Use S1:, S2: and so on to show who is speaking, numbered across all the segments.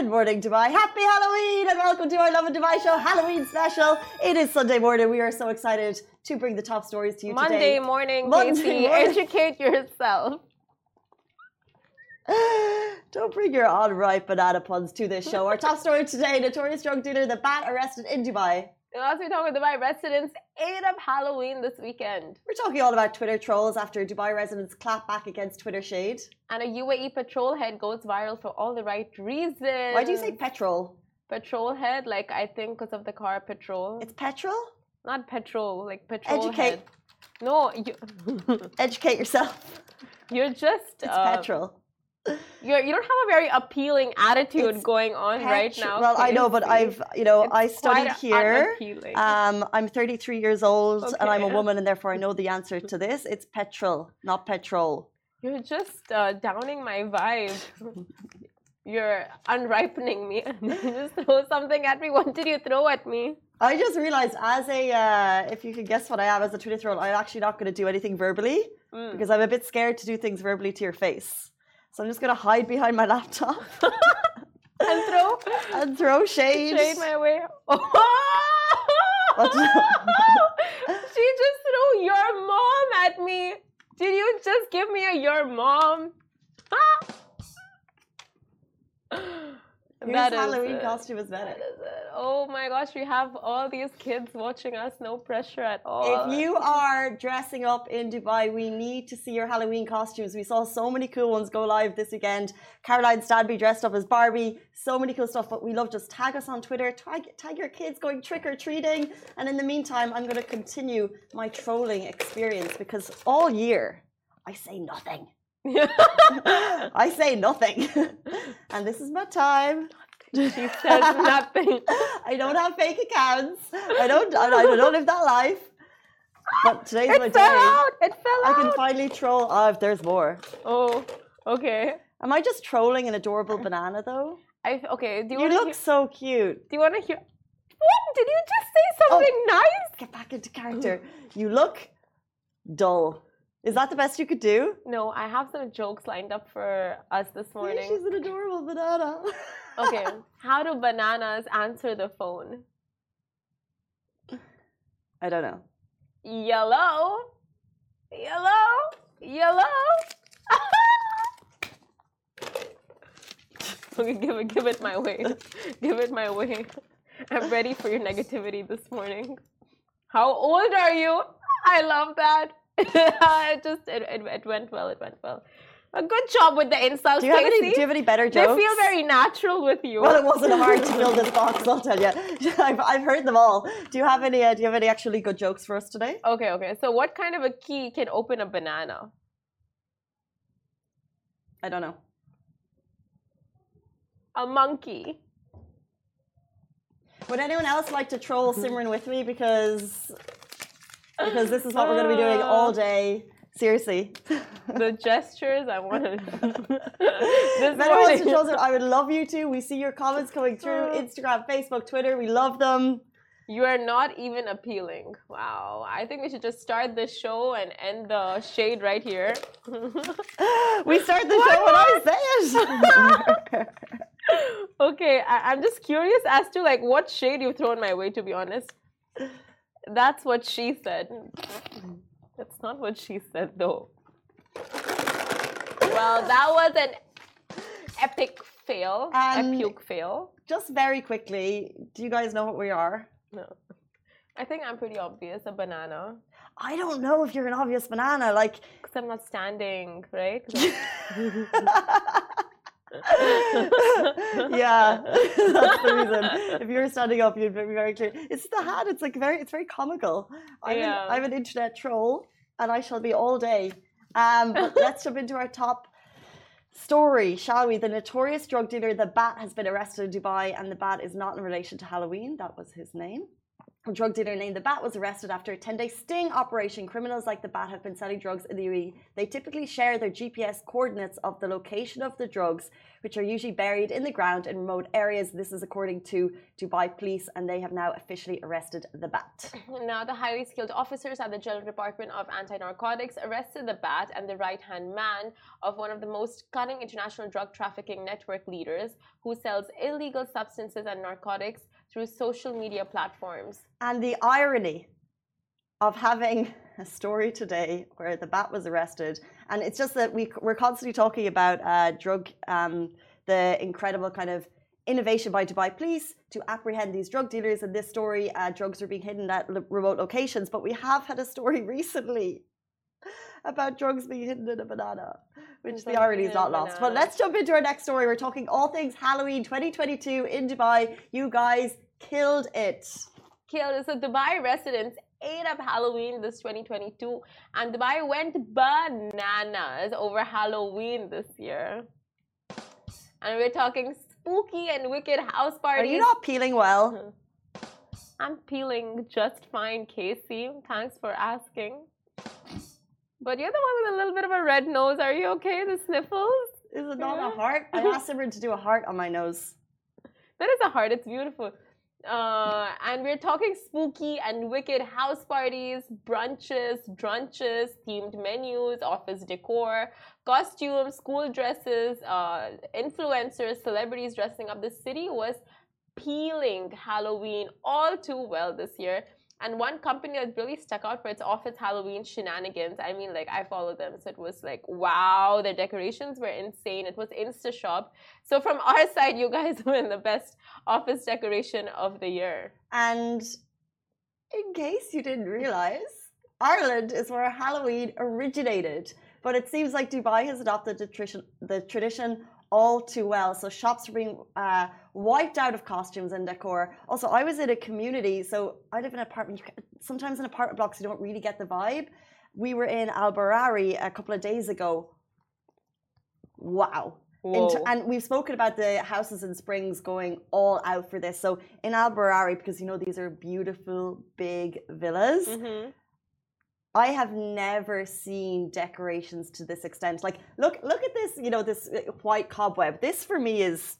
S1: Good morning, Dubai. Happy Halloween and welcome to our Lovin Dubai show Halloween special. It is Sunday morning. We are so excited to bring the top stories to you
S2: Monday
S1: today.
S2: morning,
S1: Monday
S2: Casey.
S1: morning.
S2: Educate yourself.
S1: Don't bring your unripe banana puns to this show. Our top story today notorious drug dealer, the bat arrested in Dubai.
S2: Also, we're talking about Dubai residents ate up Halloween this weekend.
S1: We're talking all about Twitter trolls after Dubai residents clap back against Twitter shade.
S2: And a UAE patrol head goes viral for all the right reasons.
S1: Why do you say petrol?
S2: patrol head? Like, I think because of the car patrol.
S1: It's petrol?
S2: not petrol, like patrol
S1: Educate.
S2: head. No, you,
S1: Educate yourself.
S2: you're just.
S1: It's
S2: uh,
S1: petrol.
S2: You're, you don't have a very appealing attitude
S1: It's
S2: going on right now.
S1: Well, I know, but I've, you know,
S2: It's
S1: I studied here. Um, I'm 33 years old and I'm a woman, and therefore I know the answer to this. It's petrol, not petrol.
S2: You're just uh, downing my vibe. You're unripening me. just throw something at me. What did you throw at me?
S1: I just realized, as a, uh, if you can guess what I am as a Twitter troll, I'm actually not going to do anything verbally
S2: Mm.
S1: because I'm a bit scared to do things verbally to your face. So I'm just going to hide behind my laptop
S2: And throw
S1: and throw shade.
S2: shade my way.
S1: What-
S2: she just threw your mom at me. Did you just give me a your mom? That is
S1: Halloween
S2: it.
S1: costume is better?
S2: That is it. Oh my gosh, we have all these kids watching us. No pressure at all.
S1: If you are dressing up in Dubai, we need to see your Halloween costumes. We saw so many cool ones go live this weekend. Caroline Stanbury dressed up as Barbie, so many cool stuff. But we love just tag us on Twitter, tag, tag your kids going trick or treating. And in the meantime, I'm going to continue my trolling experience because all year I say nothing. I say nothing. and this is my time.
S2: she says nothing.
S1: I don't have fake accounts. I don't. I don't, live that life. But today's my
S2: It fell
S1: day.
S2: out. It fell
S1: I
S2: out.
S1: can finally troll. Oh, if there's more.
S2: Oh, okay.
S1: Am I just trolling an adorable banana though?
S2: I okay. Do you,
S1: You look so cute.
S2: Do you want to hear? What did you just say? Oh, something nice?
S1: Get back into character. You look dull. Is that the best you could do?
S2: No, I have some jokes lined up for us this morning.
S1: she's an adorable banana.
S2: Okay, how do bananas answer the phone?
S1: I don't know.
S2: Yellow, yellow, yellow. okay, give it, give it my way. Give it my way. I'm ready for your negativity this morning. How old are you? I love that. it just it, it, it went well. It went well. A good job with the insults,
S1: Do you have any? Do you have any better jokes?
S2: they feel very natural with you.
S1: Well, it wasn't hard to fill this box. I'll tell you. I've, I've heard them all. Do you have any? Uh, do you have any actually good jokes for us today?
S2: Okay, okay. So, what kind of a key can open a banana?
S1: I don't know.
S2: A monkey.
S1: Would anyone else like to troll Simran with me because because this is what we're going to be doing all day. Seriously.
S2: The gestures I wanted. this
S1: If anyone wants to
S2: morning.
S1: troll Simran, I would love you to. We see your comments coming through Instagram, Facebook, Twitter. We love them.
S2: You are not even appealing. Wow. I think we should just start the show and end the shade right here.
S1: We start the show when I say it.
S2: okay, I, I'm just curious as to like what shade you've thrown my way. To be honest, that's what she said. That's not what she said, though. Well, that was an epic fail.
S1: Um,
S2: epic fail.
S1: Just very quickly, do you guys know what we are?
S2: No, I think I'm pretty obvious. A banana,
S1: I don't know if you're an obvious banana. Like,
S2: because I'm not standing, right?
S1: yeah, that's the reason. If you were standing up, you'd be very clear. It's the hat. It's like very, it's very comical. I'm,
S2: Yeah.
S1: an, I'm an internet troll, and I shall be all day. Um, but let's jump into our top story, shall we? The notorious drug dealer, the Bat, has been arrested in Dubai, and the Bat is not in relation to Halloween. That was his name. Drug dealer named the Bat was arrested after a 10 day sting operation. Criminals like the Bat have been selling drugs in the UAE. They typically share their GPS coordinates of the location of the drugs, which are usually buried in the ground in remote areas. This is according to Dubai police, and they have now officially arrested the Bat.
S2: Now, the highly skilled officers at the General Department of Anti Narcotics arrested the Bat and the right hand man of one of the most cunning international drug trafficking network leaders who sells illegal substances and narcotics through social media platforms.
S1: And the irony of having a story today where the bat was arrested, and it's just that we, we're constantly talking about uh, drug, um, the incredible kind of innovation by Dubai police to apprehend these drug dealers. In this story, uh, drugs are being hidden at remote locations, but we have had a story recently about drugs being hidden in a banana, which the irony is not lost. But let's jump into our next story. We're talking all things Halloween 2022 in Dubai. You guys killed it.
S2: Killed. It. So Dubai residents ate up Halloween this 2022, and Dubai went bananas over Halloween this year. And we're talking spooky and wicked house parties.
S1: Are you not peeling well?
S2: I'm peeling just fine, Casey. Thanks for asking. But you're the one with a little bit of a red nose. Are you okay? The sniffles?
S1: Is it not yeah. a heart? I asked Simran to do a heart on my nose.
S2: That is a heart. It's beautiful. Uh, and we're talking spooky and wicked house parties, brunches, drunches, themed menus, office decor, costumes, school dresses, uh, influencers, celebrities dressing up. The city was peeling Halloween all too well this year. And one company that really stuck out for its office Halloween shenanigans. I mean, like I follow them, so it was like, wow, their decorations were insane. It was InstaShop. So from our side, you guys win the best office decoration of the year.
S1: And in case you didn't realize, Ireland is where Halloween originated. But it seems like Dubai has adopted the the tradition all too well. So shops are being uh, wiped out of costumes and decor. Also, I was in a community, so I live in an apartment. Sometimes in apartment blocks, you don't really get the vibe. We were in Al Barari a couple of days ago. Wow. and we've spoken about the houses in Springs going all out for this. So in Al Barari, because you know these are beautiful big villas, mm -hmm. I have never seen decorations to this extent. Like, look, look at this. You know, this uh, white cobweb. This for me is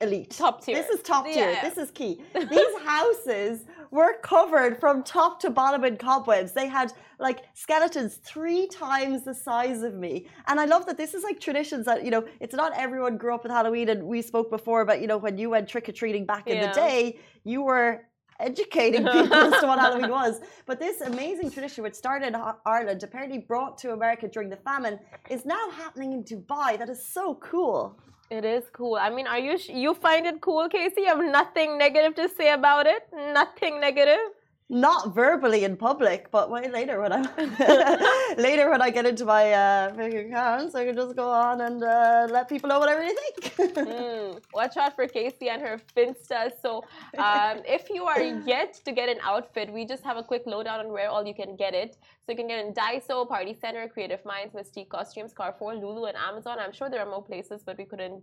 S1: elite.
S2: Top tier.
S1: This is top tier. Yeah. This is key. These houses were covered from top to bottom in cobwebs. They had like skeletons three times the size of me. And I love that this is like traditions that, you know, it's not everyone grew up with Halloween. And we spoke before about, you know, when you went trick or treating back in the day, you were educating people as to what Halloween was. But this amazing tradition, which started in Ireland, apparently brought to America during the famine, is now happening in Dubai. That is so cool.
S2: It is cool. I mean, are you you find it cool, Casey? You have nothing negative to say about it. Nothing negative
S1: not verbally in public, but way later when I later when I get into my uh, accounts, I can just go on and uh, let people know what I really think.
S2: mm, watch out for Casey and her Finsta. So, um, if you are yet to get an outfit, we just have a quick lowdown on where all you can get it. So you can get in Daiso, Party Center, Creative Minds, Mystique Costumes, Carrefour, Lulu, and Amazon. I'm sure there are more places, but we couldn't,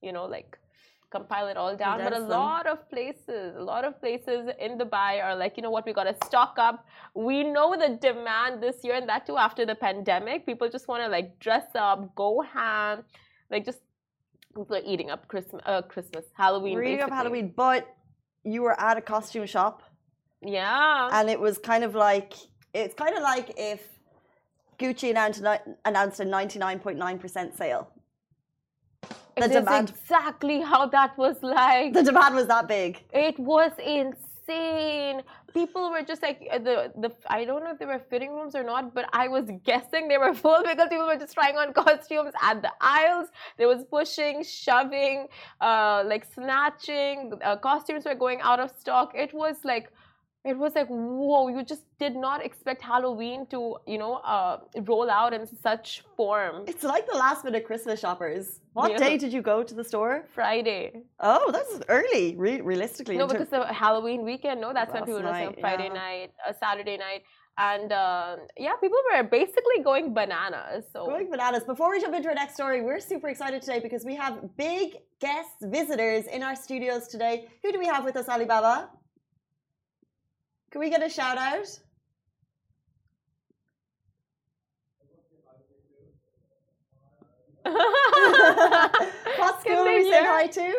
S2: you know, like compile it all down. But a lot of places, a lot of places in Dubai are like, you know what, we got to stock up. We know the demand this year, and that too after the pandemic. People just want to like dress up, go ham, like just people are eating up Christmas, uh, Christmas, Halloween.
S1: We're eating up Halloween, but you were at a costume shop.
S2: Yeah.
S1: And it was kind of like, it's kind of like if Gucci announced announced a 99.9% sale
S2: the it demand. exactly how that was like.
S1: The demand was that big.
S2: It was insane. People were just like uh, the the. I don't know if they were fitting rooms or not, but I was guessing they were full because people were just trying on costumes at the aisles. There was pushing, shoving, uh, like snatching. Uh, costumes were going out of stock. It was like it was like whoa you just did not expect halloween to you know uh, roll out in such form
S1: it's like the last minute christmas shoppers what yeah. day did you go to the store
S2: friday
S1: oh that's early Re realistically
S2: no because the halloween weekend no that's when people were friday yeah. night a saturday night and uh, yeah, people were basically going bananas. So
S1: going bananas. Before we jump into our next story, we're super excited today because we have big guests, visitors in our studios today. Who do we have with us, Alibaba? Can we get a shout out? what school are we saying hi to?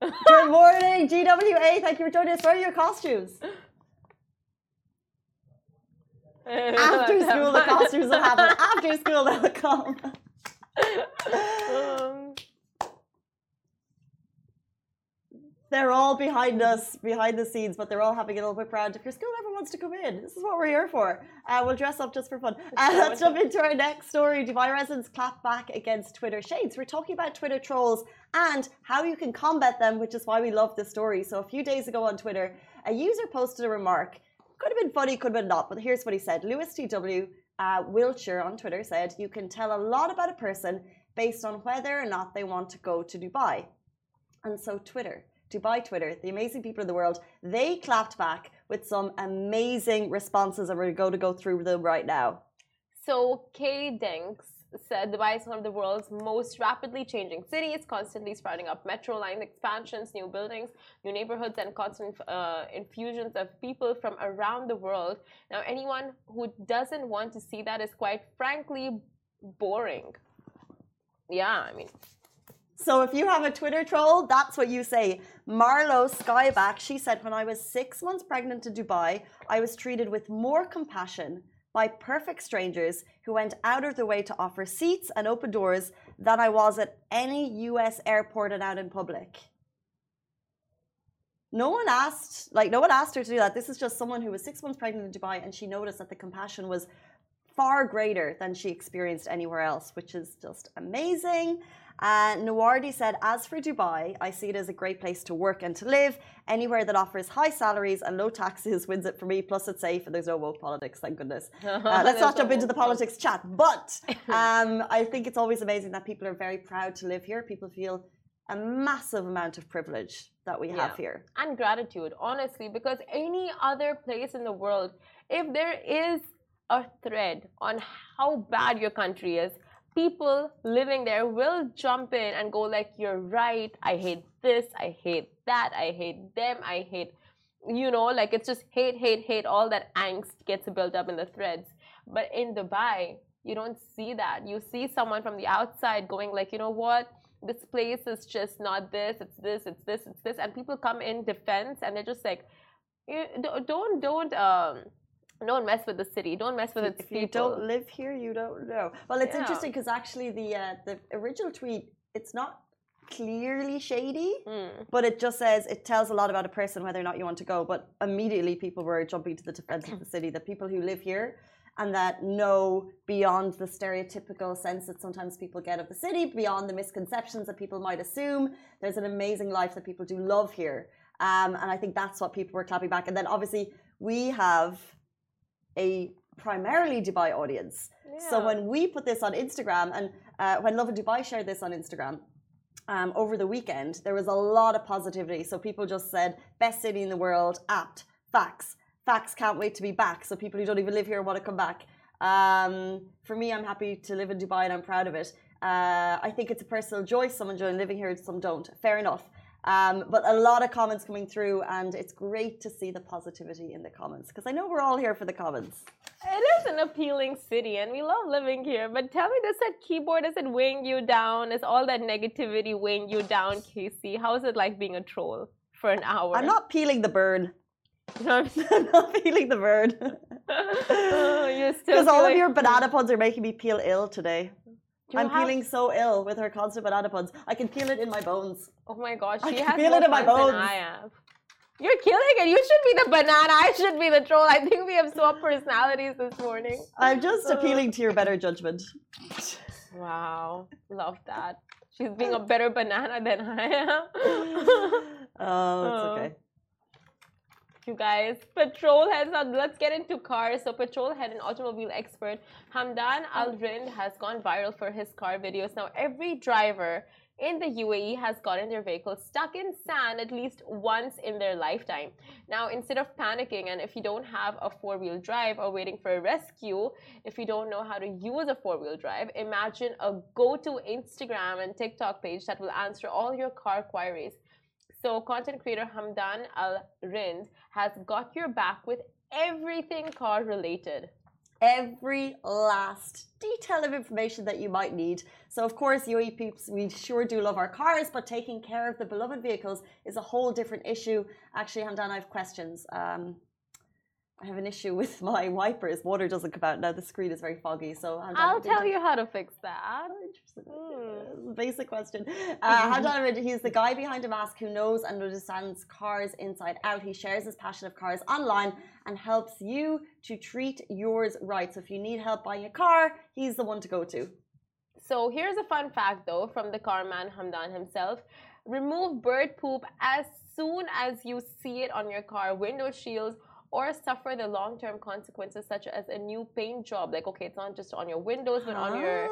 S1: Good morning, GWA. Thank you for joining us. Where are your costumes? After school, the costumes will happen. After school, they'll come. They're all behind us, behind the scenes, but they're all having a little whip round. If your school ever wants to come in, this is what we're here for. Uh, we'll dress up just for fun. Uh, let's jump into our next story. Dubai residents clap back against Twitter shades. We're talking about Twitter trolls and how you can combat them, which is why we love this story. So, a few days ago on Twitter, a user posted a remark. Could have been funny, could have been not, but here's what he said. Lewis TW uh, Wiltshire on Twitter said, You can tell a lot about a person based on whether or not they want to go to Dubai. And so, Twitter Dubai Twitter, the amazing people of the world, they clapped back with some amazing responses, and we're going to go through them right now.
S2: So Kay Denks said Dubai is one of the world's most rapidly changing cities, constantly sprouting up metro line expansions, new buildings, new neighborhoods, and constant uh, infusions of people from around the world. Now, anyone who doesn't want to see that is quite frankly boring. Yeah, I mean,
S1: So if you have a Twitter troll, that's what you say. Marlo Skyback, she said, when I was six months pregnant in Dubai, I was treated with more compassion by perfect strangers who went out of their way to offer seats and open doors than I was at any US airport and out in public. No one asked, like, no one asked her to do that. This is just someone who was six months pregnant in Dubai and she noticed that the compassion was far greater than she experienced anywhere else, which is just amazing. Uh, Nawardi said, As for Dubai, I see it as a great place to work and to live. Anywhere that offers high salaries and low taxes wins it for me. Plus, it's safe and there's no woke politics, thank goodness. Uh, let's not jump into the politics chat. But um, I think it's always amazing that people are very proud to live here. People feel a massive amount of privilege that we have
S2: Yeah.
S1: here.
S2: and gratitude, honestly, because any other place in the world, if there is a thread on how bad your country is, people living there will jump in and go like, "You're right. I hate this. I hate that. I hate them. I hate." You know, like it's just hate, hate, hate. All that angst gets built up in the threads. But in Dubai, you don't see that. You see someone from the outside going like, you know what? This place is just not this. It's this. It's this. It's this. And people come in defense, and they're just like, don't, don't, um, don't mess with the city. Don't mess with its
S1: if you don't live here, you don't know. Well, it's
S2: Yeah.
S1: interesting because actually the uh, the original tweet it's not clearly shady,
S2: Mm.
S1: but it just says it tells a lot about a person whether or not you want to go. But immediately people were jumping to the defense of the city. The people who live here and that know beyond the stereotypical sense that sometimes people get of the city, beyond the misconceptions that people might assume. There's an amazing life that people do love here. Um, and I think that's what people were clapping back. And then obviously we have a primarily Dubai audience. So when we put this on Instagram, and uh, when Lovin Dubai shared this on Instagram um, over the weekend, there was a lot of positivity. So people just said, best city in the world, apt, facts, facts, can't wait to be back. So people who don't even live here want to come back. Um, for me, I'm happy to live in Dubai and I'm proud of it. Uh, I think it's a personal joy. Some enjoy living here, some don't. Fair enough. Um, but a lot of comments coming through, and it's great to see the positivity in the comments because I know we're all here for the comments.
S2: It is an appealing city, and we love living here. But tell me, does that keyboard is it weighing you down? Is all that negativity weighing you down, Casey? How is it like being a troll for an hour?
S1: I'm not peeling the bird.
S2: You know I'm
S1: I'm not peeling the bird.
S2: Oh,
S1: Because all of your banana puns are making me peel ill today.
S2: You
S1: I'm
S2: have-
S1: feeling so ill with her constant banana puns. I can feel it in my bones.
S2: Oh my gosh,
S1: I
S2: she
S1: can
S2: has
S1: feel
S2: more
S1: it in my
S2: puns than
S1: bones.
S2: I have. You're killing it. You should be the banana. I should be the troll. I think we have swapped personalities this morning.
S1: I'm just appealing to your better judgment.
S2: Wow, love that. She's being a better banana than I am.
S1: Oh, it's okay.
S2: You guys. Patrol heads on. Let's get into cars. So, Patrol head and automobile expert Hamdan Al Rind has gone viral for his car videos. Now, every driver in the UAE has gotten their vehicle stuck in sand at least once in their lifetime. Now, instead of panicking, and if you don't have a four wheel drive or waiting for a rescue, if you don't know how to use a four wheel drive, imagine a go to Instagram and TikTok page that will answer all your car queries. So, content creator Hamdan Al Rind has got your back with everything car related
S1: every last detail of information that you might need. So, of course, UAE peeps, we sure do love our cars, but taking care of the beloved vehicles is a whole different issue. Actually, Hamdan, I have questions. Um, I have an issue with my wipers. Water doesn't come out now. The screen is very foggy. So
S2: I'll tell you how to fix that.
S1: Mm. Basic question. Uh, Hamdan, he's the guy behind a mask who knows and understands cars inside out. He shares his passion of cars online and helps you to treat yours right. So if you need help buying a car, he's the one to go to.
S2: So here's a fun fact though from the car man Hamdan himself. Remove bird poop as soon as you see it on your car window shields or suffer the long-term consequences such as a new paint job. Like okay it's not just on your windows but on your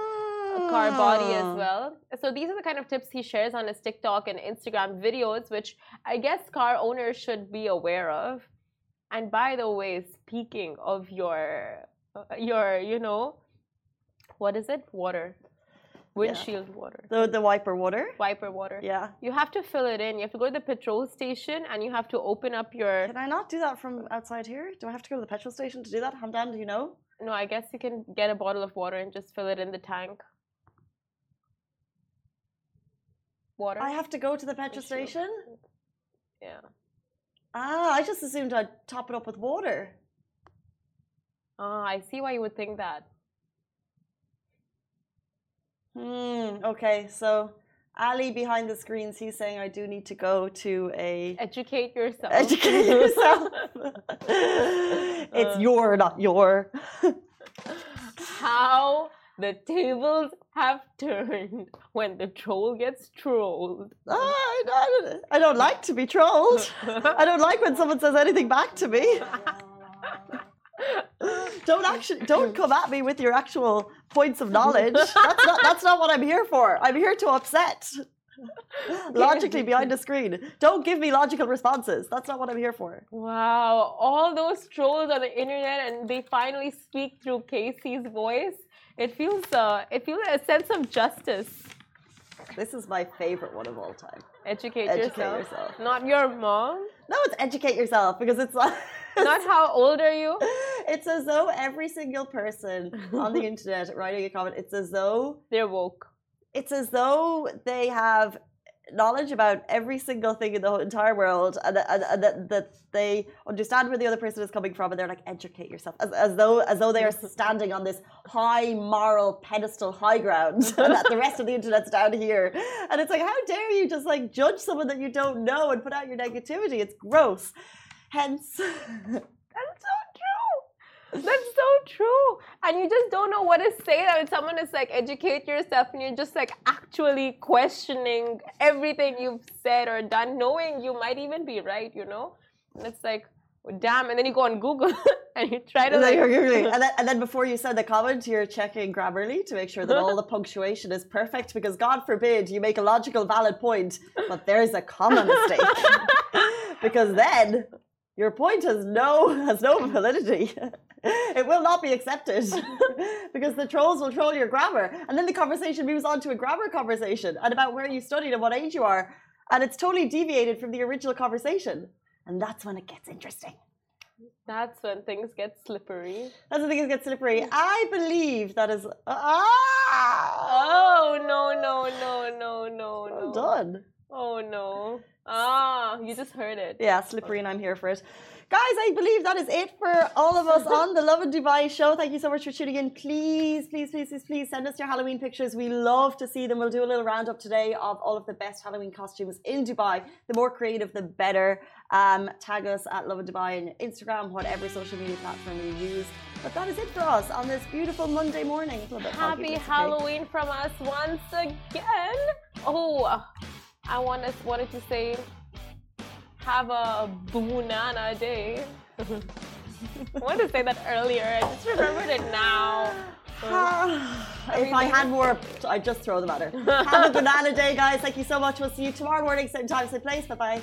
S2: car body as ah. well. So these are the kind of tips he shares on his tiktok and instagram videos which i guess car owners should be aware of. And by the way speaking of your your you know what is it? Water windshield yeah. water.
S1: The the wiper water.
S2: Wiper water.
S1: Yeah.
S2: You have to fill it in. You have to go to the petrol station and you have to open up your.
S1: Can I not do that from outside here? Do I have to go to the petrol station to do that? Hamdan, do you know?
S2: No, I guess you can get a bottle of water and just fill it in the tank. Water.
S1: I have to go to the petrol station.
S2: Yeah.
S1: Ah, I just assumed I'd top it up with water.
S2: Ah, I see why you would think that.
S1: Hmm. Okay. So Ali behind the screens, he's saying I do need to go to a
S2: educate yourself.
S1: Educate yourself. it's uh, your, not your.
S2: How the tables have turned when the troll gets trolled.
S1: Oh, I, don't, I don't like to be trolled. I don't like when someone says anything back to me. Don't actually don't come at me with your actual points of knowledge. That's not that's not what I'm here for. I'm here to upset. Logically behind a screen. Don't give me logical responses. That's not what I'm here for.
S2: Wow. All those trolls on the internet and they finally speak through Casey's voice. It feels uh it feels a sense of justice.
S1: This is my favorite one of all time.
S2: Educate, educate yourself. yourself. Not your mom?
S1: No, it's educate yourself because it's like
S2: Not how old are you?
S1: It's as though every single person on the internet writing a comment, it's as though
S2: they're woke.
S1: It's as though they have knowledge about every single thing in the entire world and, and, and that, that they understand where the other person is coming from and they're like educate yourself as, as though as though they are standing on this high moral pedestal high ground and that the rest of the internet's down here and it's like how dare you just like judge someone that you don't know and put out your negativity it's gross Hence,
S2: that's so true. That's so true. And you just don't know what to say when someone is like, educate yourself, and you're just like actually questioning everything you've said or done, knowing you might even be right, you know? And it's like, well, damn. And then you go on Google and you try to.
S1: Like, and, then, and then before you send the comment, you're checking Grammarly to make sure that all the punctuation is perfect because God forbid you make a logical, valid point, but there's a comma mistake. because then your point has no has no validity. it will not be accepted because the trolls will troll your grammar, and then the conversation moves on to a grammar conversation and about where you studied and what age you are, and it's totally deviated from the original conversation, and that's when it gets interesting.
S2: That's when things get slippery.
S1: That's when things get slippery. I believe that is. Ah!
S2: Oh no no no no no no!
S1: Well done.
S2: Oh no. Ah, you just heard it.
S1: Yeah, slippery, and I'm here for it. Guys, I believe that is it for all of us on the Lovin Dubai show. Thank you so much for tuning in. Please, please, please, please, please send us your Halloween pictures. We love to see them. We'll do a little roundup today of all of the best Halloween costumes in Dubai. The more creative, the better. Um, tag us at Lovin Dubai on Instagram, whatever social media platform you use. But that is it for us on this beautiful Monday morning.
S2: Happy Halloween okay. from us once again. Oh, I wanted wanted to say have a banana day. I wanted to say that earlier. I just remembered it now.
S1: if I had more, I'd just throw them at her. Have a banana day, guys. Thank you so much. We'll see you tomorrow morning, same time, same place. Bye bye.